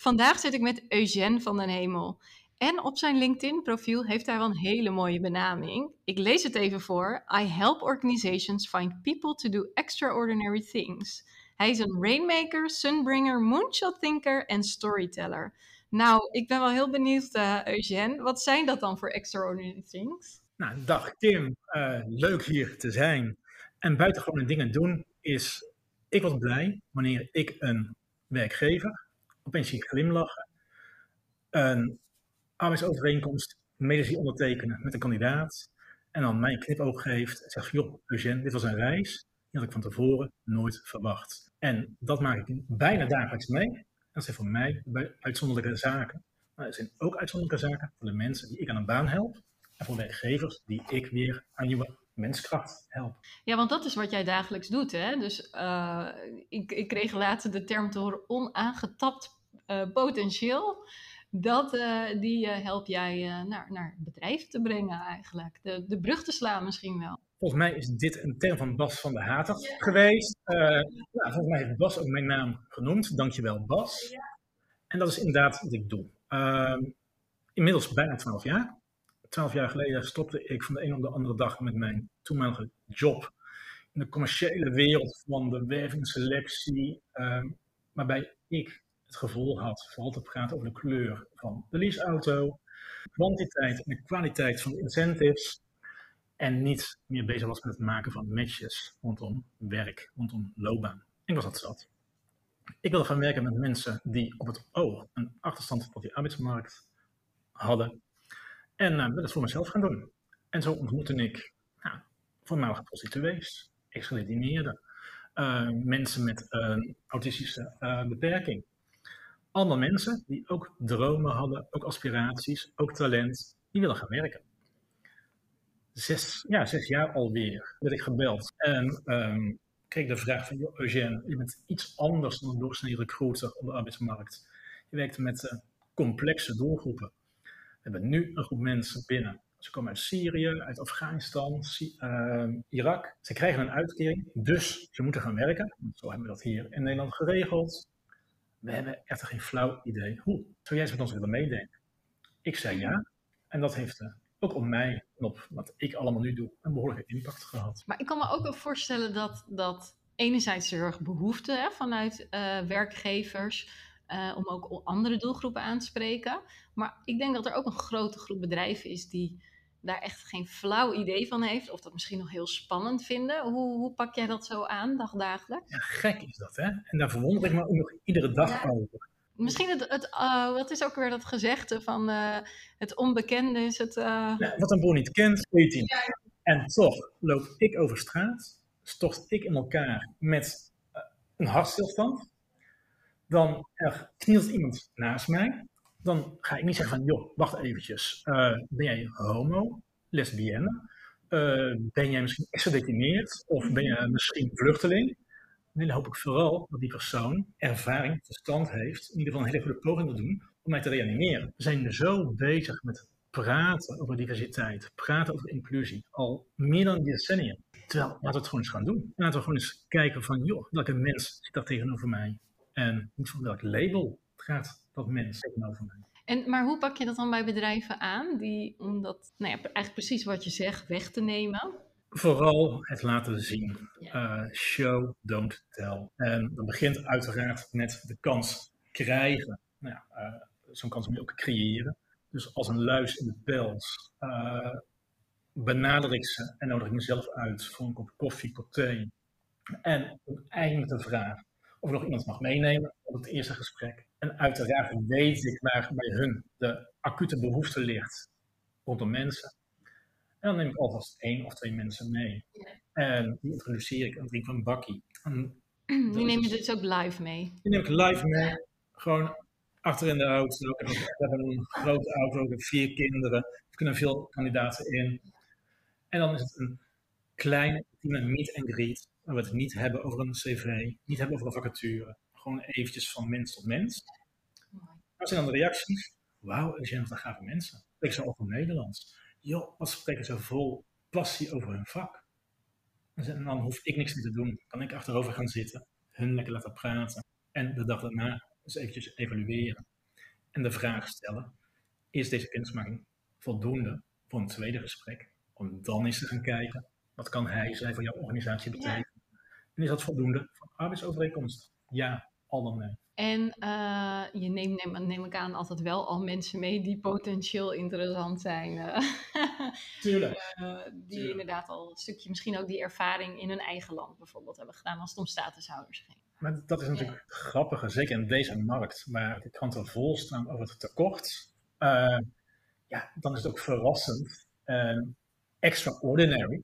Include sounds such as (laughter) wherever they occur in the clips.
Vandaag zit ik met Eugène van den Hemel. En op zijn LinkedIn-profiel heeft hij wel een hele mooie benaming. Ik lees het even voor. I help organizations find people to do extraordinary things. Hij is een rainmaker, sunbringer, moonshot thinker en storyteller. Nou, ik ben wel heel benieuwd, uh, Eugène. Wat zijn dat dan voor extraordinary things? Nou, dag Kim. Uh, leuk hier te zijn. En buitengewone dingen doen is... Ik word blij wanneer ik een werkgever opeens zie glimlachen, een arbeidsovereenkomst mede ondertekenen met een kandidaat en dan mij een knipoog geeft en zegt, joh, Eugène, dit was een reis, die had ik van tevoren nooit verwacht. En dat maak ik bijna dagelijks mee. Dat zijn voor mij uitzonderlijke zaken. Maar er zijn ook uitzonderlijke zaken voor de mensen die ik aan een baan help en voor werkgevers die ik weer aan nieuwe menskracht help. Ja, want dat is wat jij dagelijks doet. Hè? Dus uh, ik, ik kreeg laatst de term te horen onaangetapt uh, potentieel. Dat, uh, die help jij naar, naar bedrijf te brengen eigenlijk. De, de brug te slaan misschien wel. Volgens mij is dit een term van Bas van der Hater geweest. ja, volgens mij heeft Bas ook mijn naam genoemd. Dankjewel Bas. Ja. En dat is inderdaad wat ik doe. Ehm, inmiddels bijna twaalf jaar twaalf jaar geleden stopte ik van de een op de andere dag met mijn toenmalige job in de commerciële wereld van de wervingsselectie, um, waarbij ik het gevoel had vooral te praten over de kleur van de leaseauto, kwantiteit en de kwaliteit van de incentives en niet meer bezig was met het maken van matches rondom werk, rondom loopbaan. Ik was dat zat. Ik wilde gaan werken met mensen die op het oog een achterstand op die arbeidsmarkt hadden en uh, ben het voor mezelf gaan doen. En zo ontmoette ik nou, voormalige prostituees, ex-gedetineerden, uh, mensen met een autistische uh, beperking. Allemaal mensen die ook dromen hadden, ook aspiraties, ook talent, die willen gaan werken. Zes, ja, jaar alweer werd ik gebeld en um, kreeg de vraag van, joh, Eugène, je bent iets anders dan een doorsnee recruiter op de arbeidsmarkt. Je werkt met complexe doelgroepen. We hebben nu een groep mensen binnen. Ze komen uit Syrië, uit Afghanistan, uh, Irak. Ze krijgen een uitkering, dus ze moeten gaan werken. Zo hebben we dat hier in Nederland geregeld. We hebben echt geen flauw idee hoe. Zou jij eens met ons willen meedenken? Ik zei ja. En dat heeft uh, ook op mij en op wat ik allemaal nu doe een behoorlijke impact gehad. Maar ik kan me ook wel voorstellen dat, dat enerzijds er erg behoefte hè, vanuit uh, werkgevers uh, om ook andere doelgroepen aan te spreken. Maar ik denk dat er ook een grote groep bedrijven is die daar echt geen flauw idee van heeft. Of dat misschien nog heel spannend vinden. Hoe, hoe pak jij dat zo aan, dagdagelijks? Ja, gek is dat, hè? En daar verwonder ik me ook nog iedere dag over. Misschien het, het uh, wat is ook weer dat gezegde van uh, het onbekende is het... Ja, wat een boer niet kent, weet hij ja. En toch loop ik over straat, stort ik in elkaar met een hartstilstand dan er knielt iemand naast mij. Dan ga ik niet zeggen van, joh, wacht eventjes. Uh, ben jij homo, lesbienne? Uh, ben jij misschien gedetineerd? Of ben je misschien vluchteling? Dan hoop ik vooral dat die persoon ervaring, verstand heeft. In ieder geval een hele goede poging te doen om mij te reanimeren. We zijn zo bezig met praten over diversiteit, praten over inclusie, al meer dan decennia. Terwijl, laten we het gewoon eens gaan doen. En laten we gewoon eens kijken van, joh, welke mens zit daar tegenover mij? En niet van welk label gaat dat mens tegenover mij. En, maar hoe pak je dat dan bij bedrijven aan, die, om dat, nou ja, eigenlijk precies wat je zegt, weg te nemen? Vooral het laten zien. Ja. Uh, show, don't tell. En dat begint uiteraard met de kans krijgen. Nou ja, uh, zo'n kans moet je ook creëren. Dus als een luis in de pels uh, benader ik ze en nodig ik mezelf uit voor een kop koffie, kop thee. En eindelijk de vraag, of nog iemand mag meenemen op het eerste gesprek. En uiteraard weet ik waar bij hun de acute behoefte ligt rondom mensen. En dan neem ik alvast één of twee mensen mee. En die introduceer ik en drink van bakkie. En (clears throat) Die neem je dus ook live mee? Die neem ik live mee. Gewoon achter in de auto. We hebben een grote auto, we hebben vier kinderen. Er kunnen veel kandidaten in. En dan is het een kleine meet and greet. Waar we het niet hebben over een cv, niet hebben over een vacature. Gewoon eventjes van mens tot mens. Wat zijn dan de reacties? Wauw, er zijn wat gave mensen. Spreken ze over Nederlands. Joh, wat spreken ze vol passie over hun vak. En dan hoef ik niks meer te doen. Kan ik achterover gaan zitten, hun lekker laten praten. En de dag daarna eens eventjes evalueren. En de vraag stellen, is deze kennismaking voldoende voor een tweede gesprek? Om dan eens te gaan kijken, wat kan hij, zij voor jouw organisatie betekenen? En is dat voldoende voor arbeidsovereenkomst? Ja, al dan nee. En uh, je neemt, neem, neem, ik aan, altijd wel al mensen mee die potentieel interessant zijn. Uh, (laughs) Tuurlijk. Uh, die inderdaad al een stukje, misschien ook die ervaring in hun eigen land bijvoorbeeld hebben gedaan als het om statushouders ging. Maar dat is natuurlijk ja. grappige, zeker in deze markt, waar de kranten vol staan over het tekort. ja, dan is het ook verrassend en extraordinary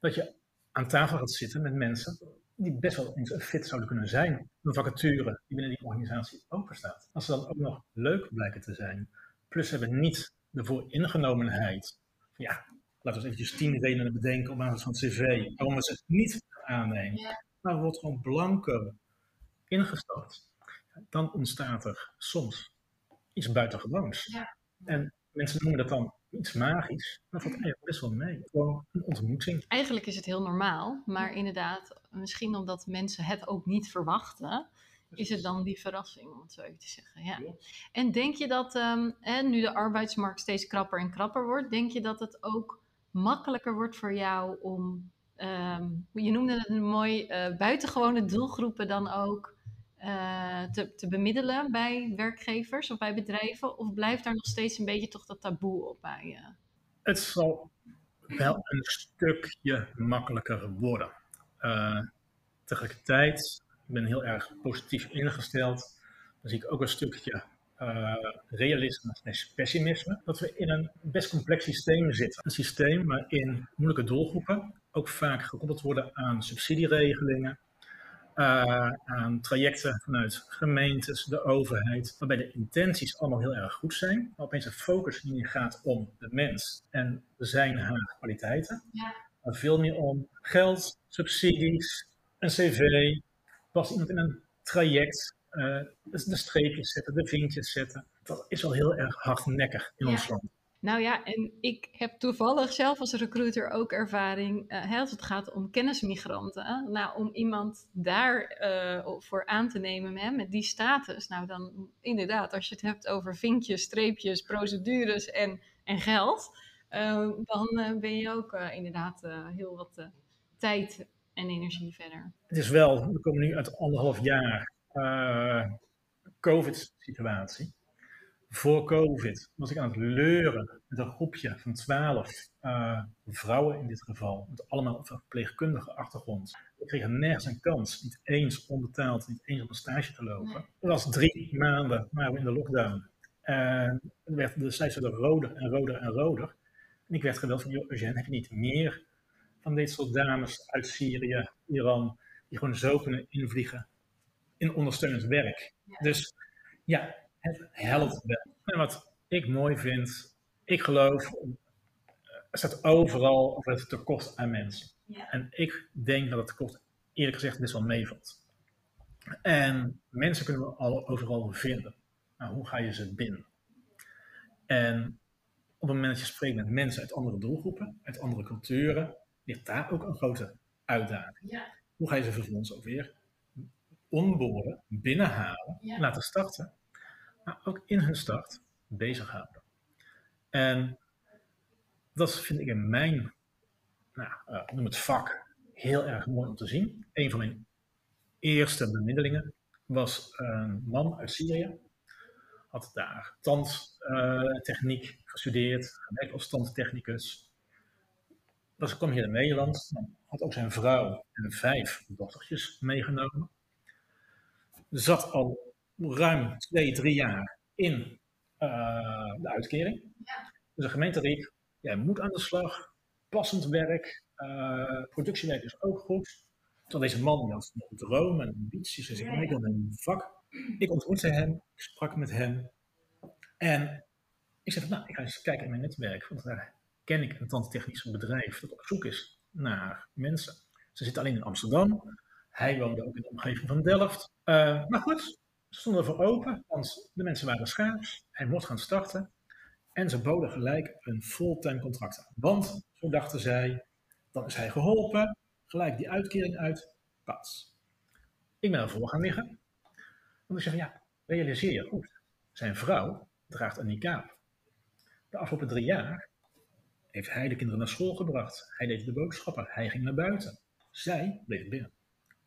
dat je aan tafel gaat zitten met mensen die best wel eens fit zouden kunnen zijn. Een vacature die binnen die organisatie open staat. Als ze dan ook nog leuk blijken te zijn. Plus ze hebben niet de vooringenomenheid. Ja, laten we eens eventjes tien redenen bedenken op basis van het cv. Waarom we ze niet aannemen. Ja. Maar wordt gewoon blanker ingestort. Dan ontstaat er soms iets buitengewoons. Ja. En mensen noemen dat dan iets magisch. Dat valt eigenlijk best wel mee. Gewoon een ontmoeting. Eigenlijk is het heel normaal, maar inderdaad, misschien omdat mensen het ook niet verwachten, is het dan die verrassing, om het zo even te zeggen. Ja. En denk je dat, um, hè, nu de arbeidsmarkt steeds krapper en krapper wordt, denk je dat het ook makkelijker wordt voor jou om, um, je noemde het een mooi, uh, buitengewone doelgroepen dan ook uh, te, te, bemiddelen bij werkgevers of bij bedrijven? Of blijft daar nog steeds een beetje toch dat taboe op bij je? Het zal wel een stukje makkelijker worden. Uh, tegelijkertijd, ik ben heel erg positief ingesteld. Dan zie ik ook een stukje uh, realisme en pessimisme. Dat we in een best complex systeem zitten. Een systeem waarin moeilijke doelgroepen ook vaak gekoppeld worden aan subsidieregelingen uh, aan trajecten vanuit gemeentes, de overheid, waarbij de intenties allemaal heel erg goed zijn, maar opeens de focus niet meer gaat om de mens en zijn haar kwaliteiten, ja. maar veel meer om geld, subsidies, een cv, past iemand in een traject, uh, de streepjes zetten, de vinkjes zetten. Dat is wel heel erg hardnekkig in ja. ons land. Nou ja, en ik heb toevallig zelf als recruiter ook ervaring uh, als het gaat om kennismigranten. Nou, om iemand daar uh, voor aan te nemen met die status. Nou, dan inderdaad, als je het hebt over vinkjes, streepjes, procedures en, en geld, uh, dan ben je ook inderdaad heel wat tijd en energie verder. Het is wel, we komen nu uit anderhalf jaar COVID-situatie voor COVID was ik aan het leuren met een groepje van twaalf uh, vrouwen in dit geval, met allemaal verpleegkundige achtergrond. We kregen nergens een kans, niet eens onbetaald, niet eens om een stage te lopen. Het was drie maanden, waren we in de lockdown. En werd de cijfers roder en roder en roder. En ik werd geweld van, joh, Eugène, heb je niet meer van dit soort dames uit Syrië, Iran, die gewoon zo kunnen invliegen in ondersteunend werk. Dus ja, het helpt wel. En wat ik mooi vind, ik geloof, er staat overal over het tekort aan mensen. Ja. En ik denk dat het tekort eerlijk gezegd best wel meevalt. En mensen kunnen we al overal vinden. Nou, hoe ga je ze binnen? En op het moment dat je spreekt met mensen uit andere doelgroepen, uit andere culturen, ligt daar ook een grote uitdaging. Ja. Hoe ga je ze vervolgens ook weer onboren, binnenhalen, ja. laten starten maar ook in hun start bezighouden. En dat vind ik in mijn, nou, uh, noem het vak, heel erg mooi om te zien. Een van mijn eerste bemiddelingen was een man uit Syrië. Had daar tandtechniek gestudeerd, gewerkt als tandtechnicus. Dus kwam hier in Nederland, had ook zijn vrouw en vijf dochtertjes meegenomen. Zat al ruim twee, drie jaar in uh, de uitkering. Ja. Dus de gemeente riep, jij moet aan de slag, passend werk, uh, productiewerk is ook goed. Terwijl deze man die had nog een droom en ambities. Hij zei, ik wil een vak. Ik ontmoette hem, ik sprak met hem. En ik zei, nou, ik ga eens kijken in mijn netwerk. Want daar ken ik een tandtechnisch bedrijf dat op zoek is naar mensen. Ze zitten alleen in Amsterdam. Hij woonde ook in de omgeving van Delft. Uh, maar goed, stonden ervoor open, want de mensen waren schaars. Hij mocht gaan starten. En ze boden gelijk een fulltime contract aan. Want, zo dachten zij, dan is hij geholpen. Gelijk die uitkering uit, pas. Ik ben ervoor gaan liggen. Want ik zeg, ja, realiseer je goed. Zijn vrouw draagt een niqab. De afgelopen drie jaar heeft hij de kinderen naar school gebracht. Hij deed de boodschappen. Hij ging naar buiten. Zij bleef binnen.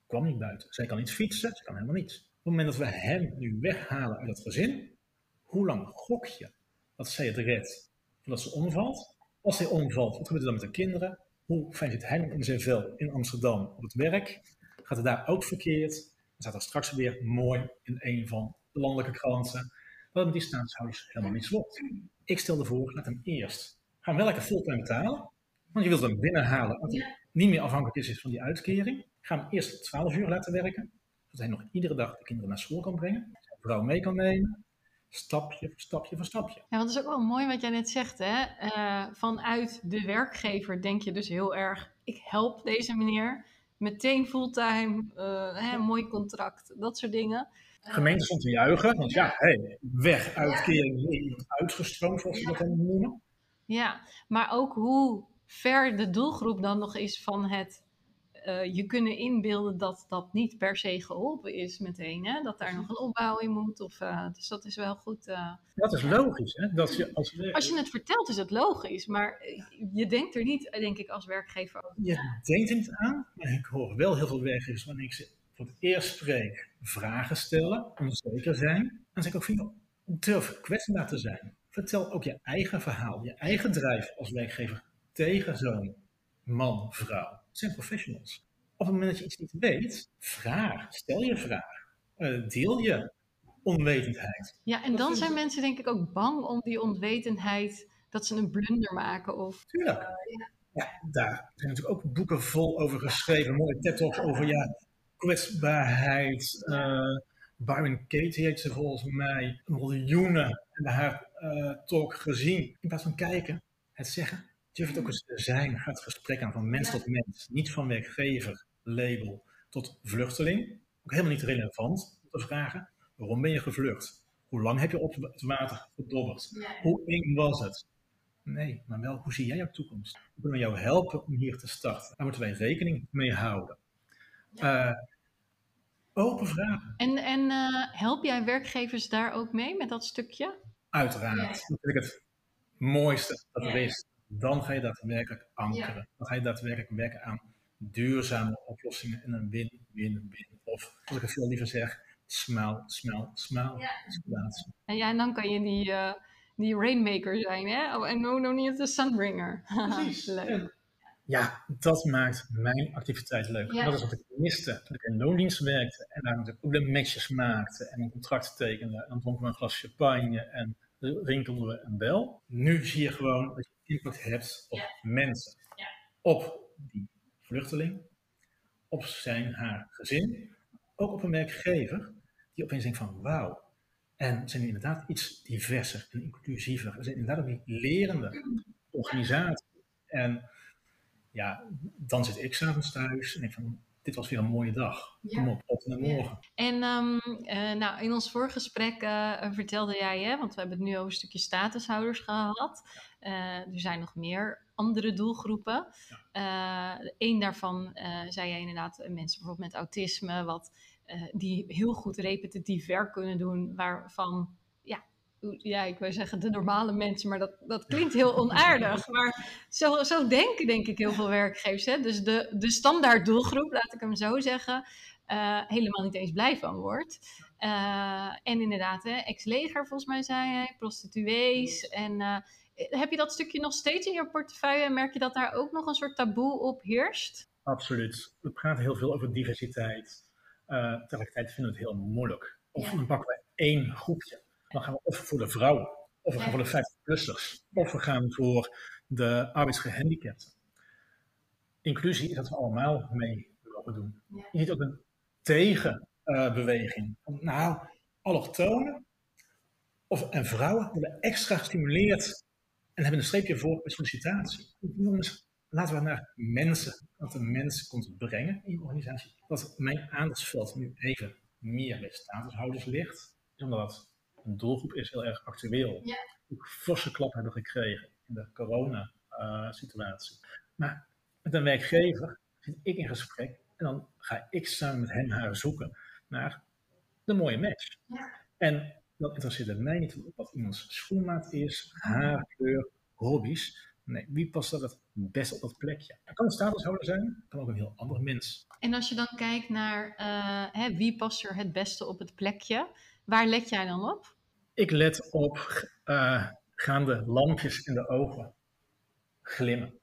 Kwam niet buiten. Zij kan niet fietsen. Ze kan helemaal niets. Op het moment dat we hem nu weghalen uit het gezin, hoe lang gok je dat zij het redt voordat ze omvalt? Als hij omvalt, wat gebeurt er dan met de kinderen? Hoe fijn zit hij in zijn vel in Amsterdam op het werk? Gaat het daar ook verkeerd? Dan staat er straks weer mooi in een van de landelijke kranten dat met die staatshouders helemaal niets wordt. Ik stelde voor, laat hem eerst gaan we wel lekker fulltime betalen. Want je wilt hem binnenhalen als hij niet meer afhankelijk is van die uitkering. Ga hem eerst 12 uur laten werken. Zodat hij nog iedere dag de kinderen naar school kan brengen. Zijn vrouw mee kan nemen. Stapje voor stapje voor stapje. Ja, want dat is ook wel mooi wat jij net zegt. Hè? Uh, vanuit de werkgever denk je dus heel erg, ik help deze meneer. Meteen fulltime, uh, hè, mooi contract, dat soort dingen. Gemeente stond te juichen, want ja, hey, weg, uitkering, uitgestroomd, zoals ze dat dan noemen. Ja, maar ook hoe ver de doelgroep dan nog is van het uh, je kunnen inbeelden dat dat niet per se geholpen is meteen. Hè? Dat daar nog een opbouw in moet. Of, uh, dus dat is wel goed. Uh, dat is logisch. Hè? Dat je als, als je het vertelt is het logisch. Maar je denkt er niet, denk ik, als werkgever over. Je denkt er niet aan. Maar ik hoor wel heel veel werkgevers wanneer ik ze voor het eerst spreek vragen stellen. Onzeker zijn. Dan zeg ik ook van, durf kwetsbaar te zijn. Vertel ook je eigen verhaal, je eigen drijf als werkgever tegen zo'n man, vrouw. Zijn professionals. Op het moment dat je iets niet weet, vraag, stel je vraag, uh, deel je onwetendheid. Ja, en dan zijn mensen denk ik ook bang om die onwetendheid, dat ze een blunder maken. Of, Tuurlijk. Uh, ja. ja. daar zijn natuurlijk ook boeken vol over geschreven, mooie TED-talks over ja, kwetsbaarheid. Uh, Byron Katie heet ze volgens mij miljoenen en haar uh, talk gezien. In plaats van kijken, het zeggen, durf het ook eens te zijn. Ga het gesprek aan van mens tot mens. Niet van werkgever, label tot vluchteling. Ook helemaal niet relevant om te vragen, waarom ben je gevlucht? Hoe lang heb je op het water gedobberd? Hoe eng was het? Nee, maar wel, hoe zie jij jouw toekomst? Hoe kunnen we jou helpen om hier te starten? Daar moeten wij rekening mee houden. Uh, open vragen. En, en uh, help jij werkgevers daar ook mee met dat stukje? Uiteraard. Ja. Dat vind ik het mooiste dat er is. Dan ga je daadwerkelijk ankeren. Dan ga je daadwerkelijk werken aan duurzame oplossingen en een win-win-win. Of, wat ik het veel liever zeg, smile, smile, smile. Ja. En, ja, en dan kan je die, uh, die rainmaker zijn, hè? Oh, en no, no niet de sunbringer. (laughs) Precies. Leuk. Ja, dat maakt mijn activiteit leuk. Ja. Dat is wat ik miste toen ik in loondienst werkte. En daar natuurlijk ook de matches maakte en een contract tekende. En dan dronken we een glas champagne en rinkelden we een bel. Nu zie je gewoon dat je impact hebt op mensen. Ja. Op die vluchteling, op zijn, haar gezin. Ook op een werkgever die opeens denkt van wauw. En zijn inderdaad iets diverser en inclusiever. Ze zijn inderdaad ook die lerende organisatie. En ja, dan zit ik s'avonds thuis en denk van, dit was weer een mooie dag. Kom op, op naar morgen. En um, uh, nou, in ons vorige gesprek uh, vertelde jij, hè, want we hebben het nu over een stukje statushouders gehad. Uh, er zijn nog meer andere doelgroepen. Eén daarvan zei jij inderdaad, mensen bijvoorbeeld met autisme, wat, die heel goed repetitief werk kunnen doen, waarvan ja, ik wil zeggen de normale mensen, maar dat, dat klinkt heel onaardig. Maar zo, zo denken denk ik heel veel werkgevers. Hè? Dus de, de standaard doelgroep, laat ik hem zo zeggen, uh, helemaal niet eens blij van wordt. Uh, en inderdaad, ex-leger volgens mij zei hij, prostituees. En uh, heb je dat stukje nog steeds in je portefeuille en merk je dat daar ook nog een soort taboe op heerst? Absoluut. We praten heel veel over diversiteit. tegelijkertijd vinden we het heel moeilijk. Of dan pakken we één groepje dan gaan we of voor de vrouwen, of we gaan voor de 50-plussers, of we gaan voor de arbeidsgehandicapten. Inclusie is dat we allemaal mee mogen open doen. Je ziet ook een tegenbeweging. nou, allochtonen of, en vrouwen worden extra gestimuleerd en hebben een streepje voor bij sollicitatie. Jongens, laten we naar mensen, dat de mens komt brengen in de organisatie. Dat mijn aandachtsveld nu even meer bij statushouders ligt, omdat doelgroep is heel erg actueel. Ja. Ook forse klap hebben gekregen in de corona-situatie. maar met een werkgever zit ik in gesprek en dan ga ik samen met hem haar zoeken naar de mooie match. Ja. En dan interesseert het mij niet wat iemands schoenmaat is, haarkleur, hobby's. Nee, wie past dat het best op dat plekje? Het kan een statushouder zijn, kan ook een heel ander mens. En als je dan kijkt naar uh, hè, wie past er het beste op het plekje, waar let jij dan op? Ik let op uh, gaan de lampjes in de ogen glimmen.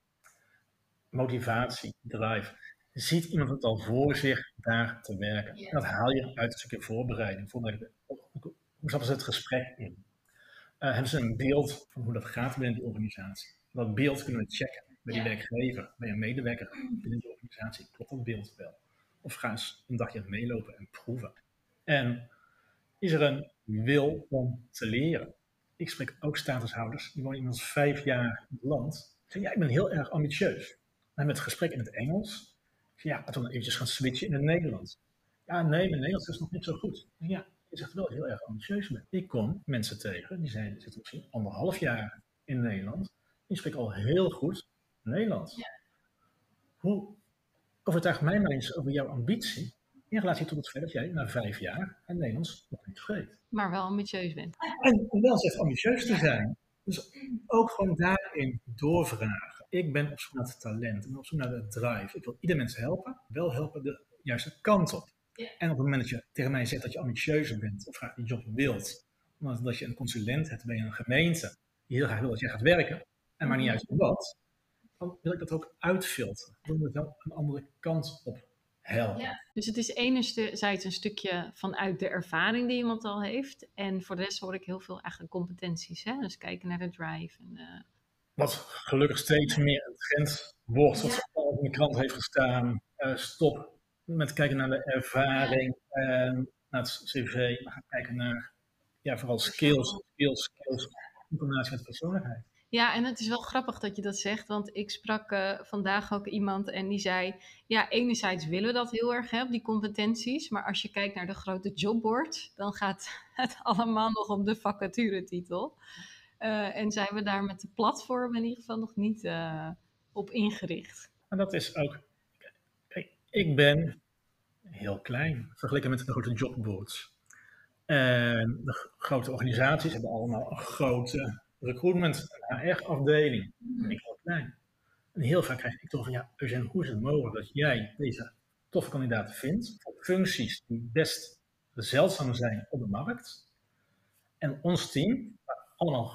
Motivatie, drive. Ziet iemand het al voor zich daar te werken? Dat haal je uit een stukje voorbereiding. voorbereiding. Hoe stappen ze het gesprek in? Uh, hebben ze een beeld van hoe dat gaat binnen die organisatie? Dat beeld kunnen we checken bij die werkgever, bij een medewerker binnen die organisatie. Klopt dat beeld wel? Of gaan eens een dagje meelopen en proeven? En is er een wil om te leren? Ik spreek ook statushouders, die wonen inmiddels vijf jaar in het land. Zeg, ja, ik ben heel erg ambitieus. Dan hebben we het gesprek in het Engels. ja, laten we dan eventjes gaan switchen in het Nederlands. Ja, nee, mijn Nederlands is nog niet zo goed. Ja, je zegt wel heel erg ambitieus bent. Ik kom mensen tegen, die zijn, zitten misschien anderhalf jaar in Nederland. Die spreken al heel goed Nederlands. Ja. Hoe overtuigt mij maar eens over jouw ambitie in relatie tot het feit dat jij na vijf jaar het Nederlands nog niet spreekt. Maar wel ambitieus bent. En wel zelf ambitieus te zijn. Dus ook gewoon daarin doorvragen. Ik ben op zoek naar het talent, ik ben op zoek naar de drive. Ik wil ieder mens helpen, wel helpen de juiste kant op. En op het moment dat je tegen mij zegt dat je ambitieuzer bent of graag die job wilt, omdat je een consulent hebt bij een gemeente die heel graag wil dat jij gaat werken, en maar niet uit wat, dan wil ik dat ook uitfilteren. Dan wil ik wel een andere kant op helpen. Ja. Dus het is enerzijds een stukje vanuit de ervaring die iemand al heeft. En voor de rest hoor ik heel veel eigen competenties. Hè? Dus kijken naar de drive. En, uh... Wat gelukkig steeds meer een trend wordt. Wat al in de krant heeft gestaan. Uh, stop met kijken naar de ervaring, en naar het cv, maar gaan kijken naar ja, vooral skills, skills, skills, in combinatie met persoonlijkheid. Ja, en het is wel grappig dat je dat zegt, want ik sprak uh, vandaag ook iemand en die zei, ja, enerzijds willen we dat heel erg, hè, die competenties, maar als je kijkt naar de grote jobboard, dan gaat (laughs) het allemaal nog om de vacaturetitel. Uh, en zijn we daar met de platform in ieder geval nog niet uh, op ingericht. En dat is ook ik ben heel klein vergeleken met de grote jobboards. En de grote organisaties hebben allemaal grote recruitment, een HR-afdeling. En ik heel klein. En heel vaak krijg ik toch van, ja, hoe is het mogelijk dat jij deze toffe kandidaten vindt voor functies die best zeldzaam zijn op de markt. En ons team, waar allemaal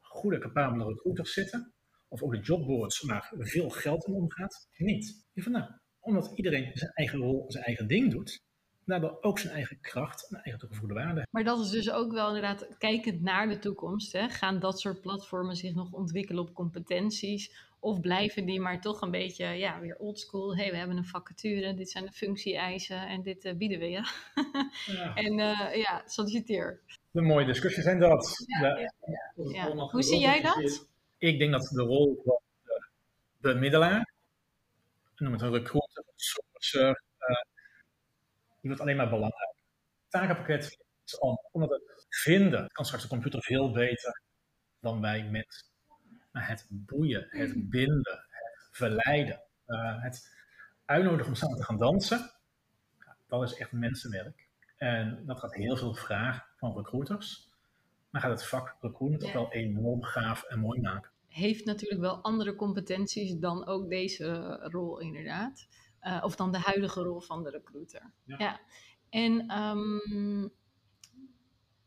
goede, capabele recruiters zitten, of ook de jobboards waar veel geld in omgaat, niet. Van, nou, omdat iedereen zijn eigen rol, zijn eigen ding doet, daardoor ook zijn eigen kracht en eigen toegevoegde waarde. Maar dat is dus ook wel inderdaad, kijkend naar de toekomst, hè, gaan dat soort platformen zich nog ontwikkelen op competenties? Of blijven die maar toch een beetje, ja, weer oldschool. Hé, hey, we hebben een vacature, dit zijn de functie-eisen en dit uh, bieden we je. Ja. (laughs) en uh, ja, solliciteer. Een mooie discussie zijn dat. Ja, ja, Hoe zie jij dat? Ik denk dat de rol van de bemiddelaar noem het een recruiter, een sourcer, uh, die wordt alleen maar belangrijk. Het takenpakket is om, omdat het vinden kan straks de computer veel beter dan wij mensen. Maar het boeien, het binden, het verleiden, uh, het uitnodigen om samen te gaan dansen, dat is echt mensenwerk. En dat gaat heel veel vragen van recruiters. Maar gaat het vak recruitment ook wel enorm gaaf en mooi maken heeft natuurlijk wel andere competenties dan ook deze rol inderdaad. Uh, of dan de huidige rol van de recruiter. Ja. En um,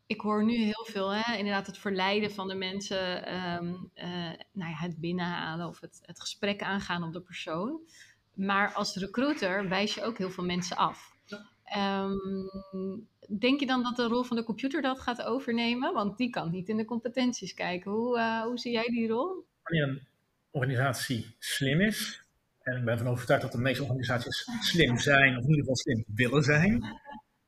ik hoor nu heel veel, hè, inderdaad, het verleiden van de mensen, um, uh, nou ja, het binnenhalen of het, het gesprek aangaan op de persoon. Maar als recruiter wijs je ook heel veel mensen af. Um, denk je dan dat de rol van de computer dat gaat overnemen? Want die kan niet in de competenties kijken. Hoe, uh, hoe zie jij die rol? Wanneer een organisatie slim is en ik ben ervan overtuigd dat de meeste organisaties slim zijn, of in ieder geval slim willen zijn,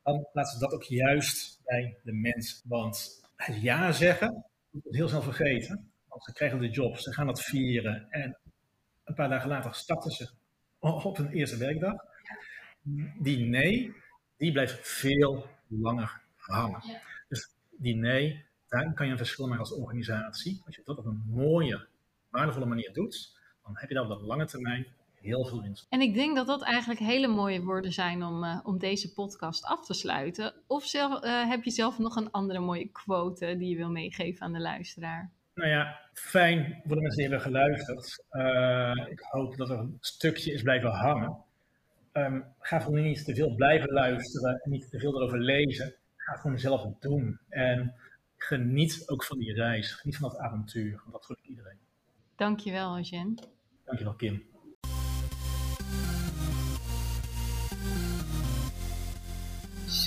dan laten ze dat ook juist bij de mens. Want het ja zeggen, wordt heel snel vergeten. Want ze krijgen de job, ze gaan dat vieren en een paar dagen later starten ze op hun eerste werkdag. Die nee, die blijft veel langer hangen. Dus die nee, daar kan je een verschil maken als organisatie. Als je dat op een mooie, waardevolle manier doet, dan heb je daar op de lange termijn heel veel winst. En ik denk dat dat eigenlijk hele mooie woorden zijn om, uh, om deze podcast af te sluiten. Of zelf, uh, heb je zelf nog een andere mooie quote die je wil meegeven aan de luisteraar? Nou ja, fijn voor de mensen die hebben geluisterd. Uh, ik hoop dat er een stukje is blijven hangen. Um, ga gewoon niet te veel blijven luisteren en niet te veel erover lezen. Ga gewoon zelf het doen. En geniet ook van die reis. Geniet van dat avontuur. Want dat gun ik iedereen. Dankjewel, Jen. Dankjewel, Kim.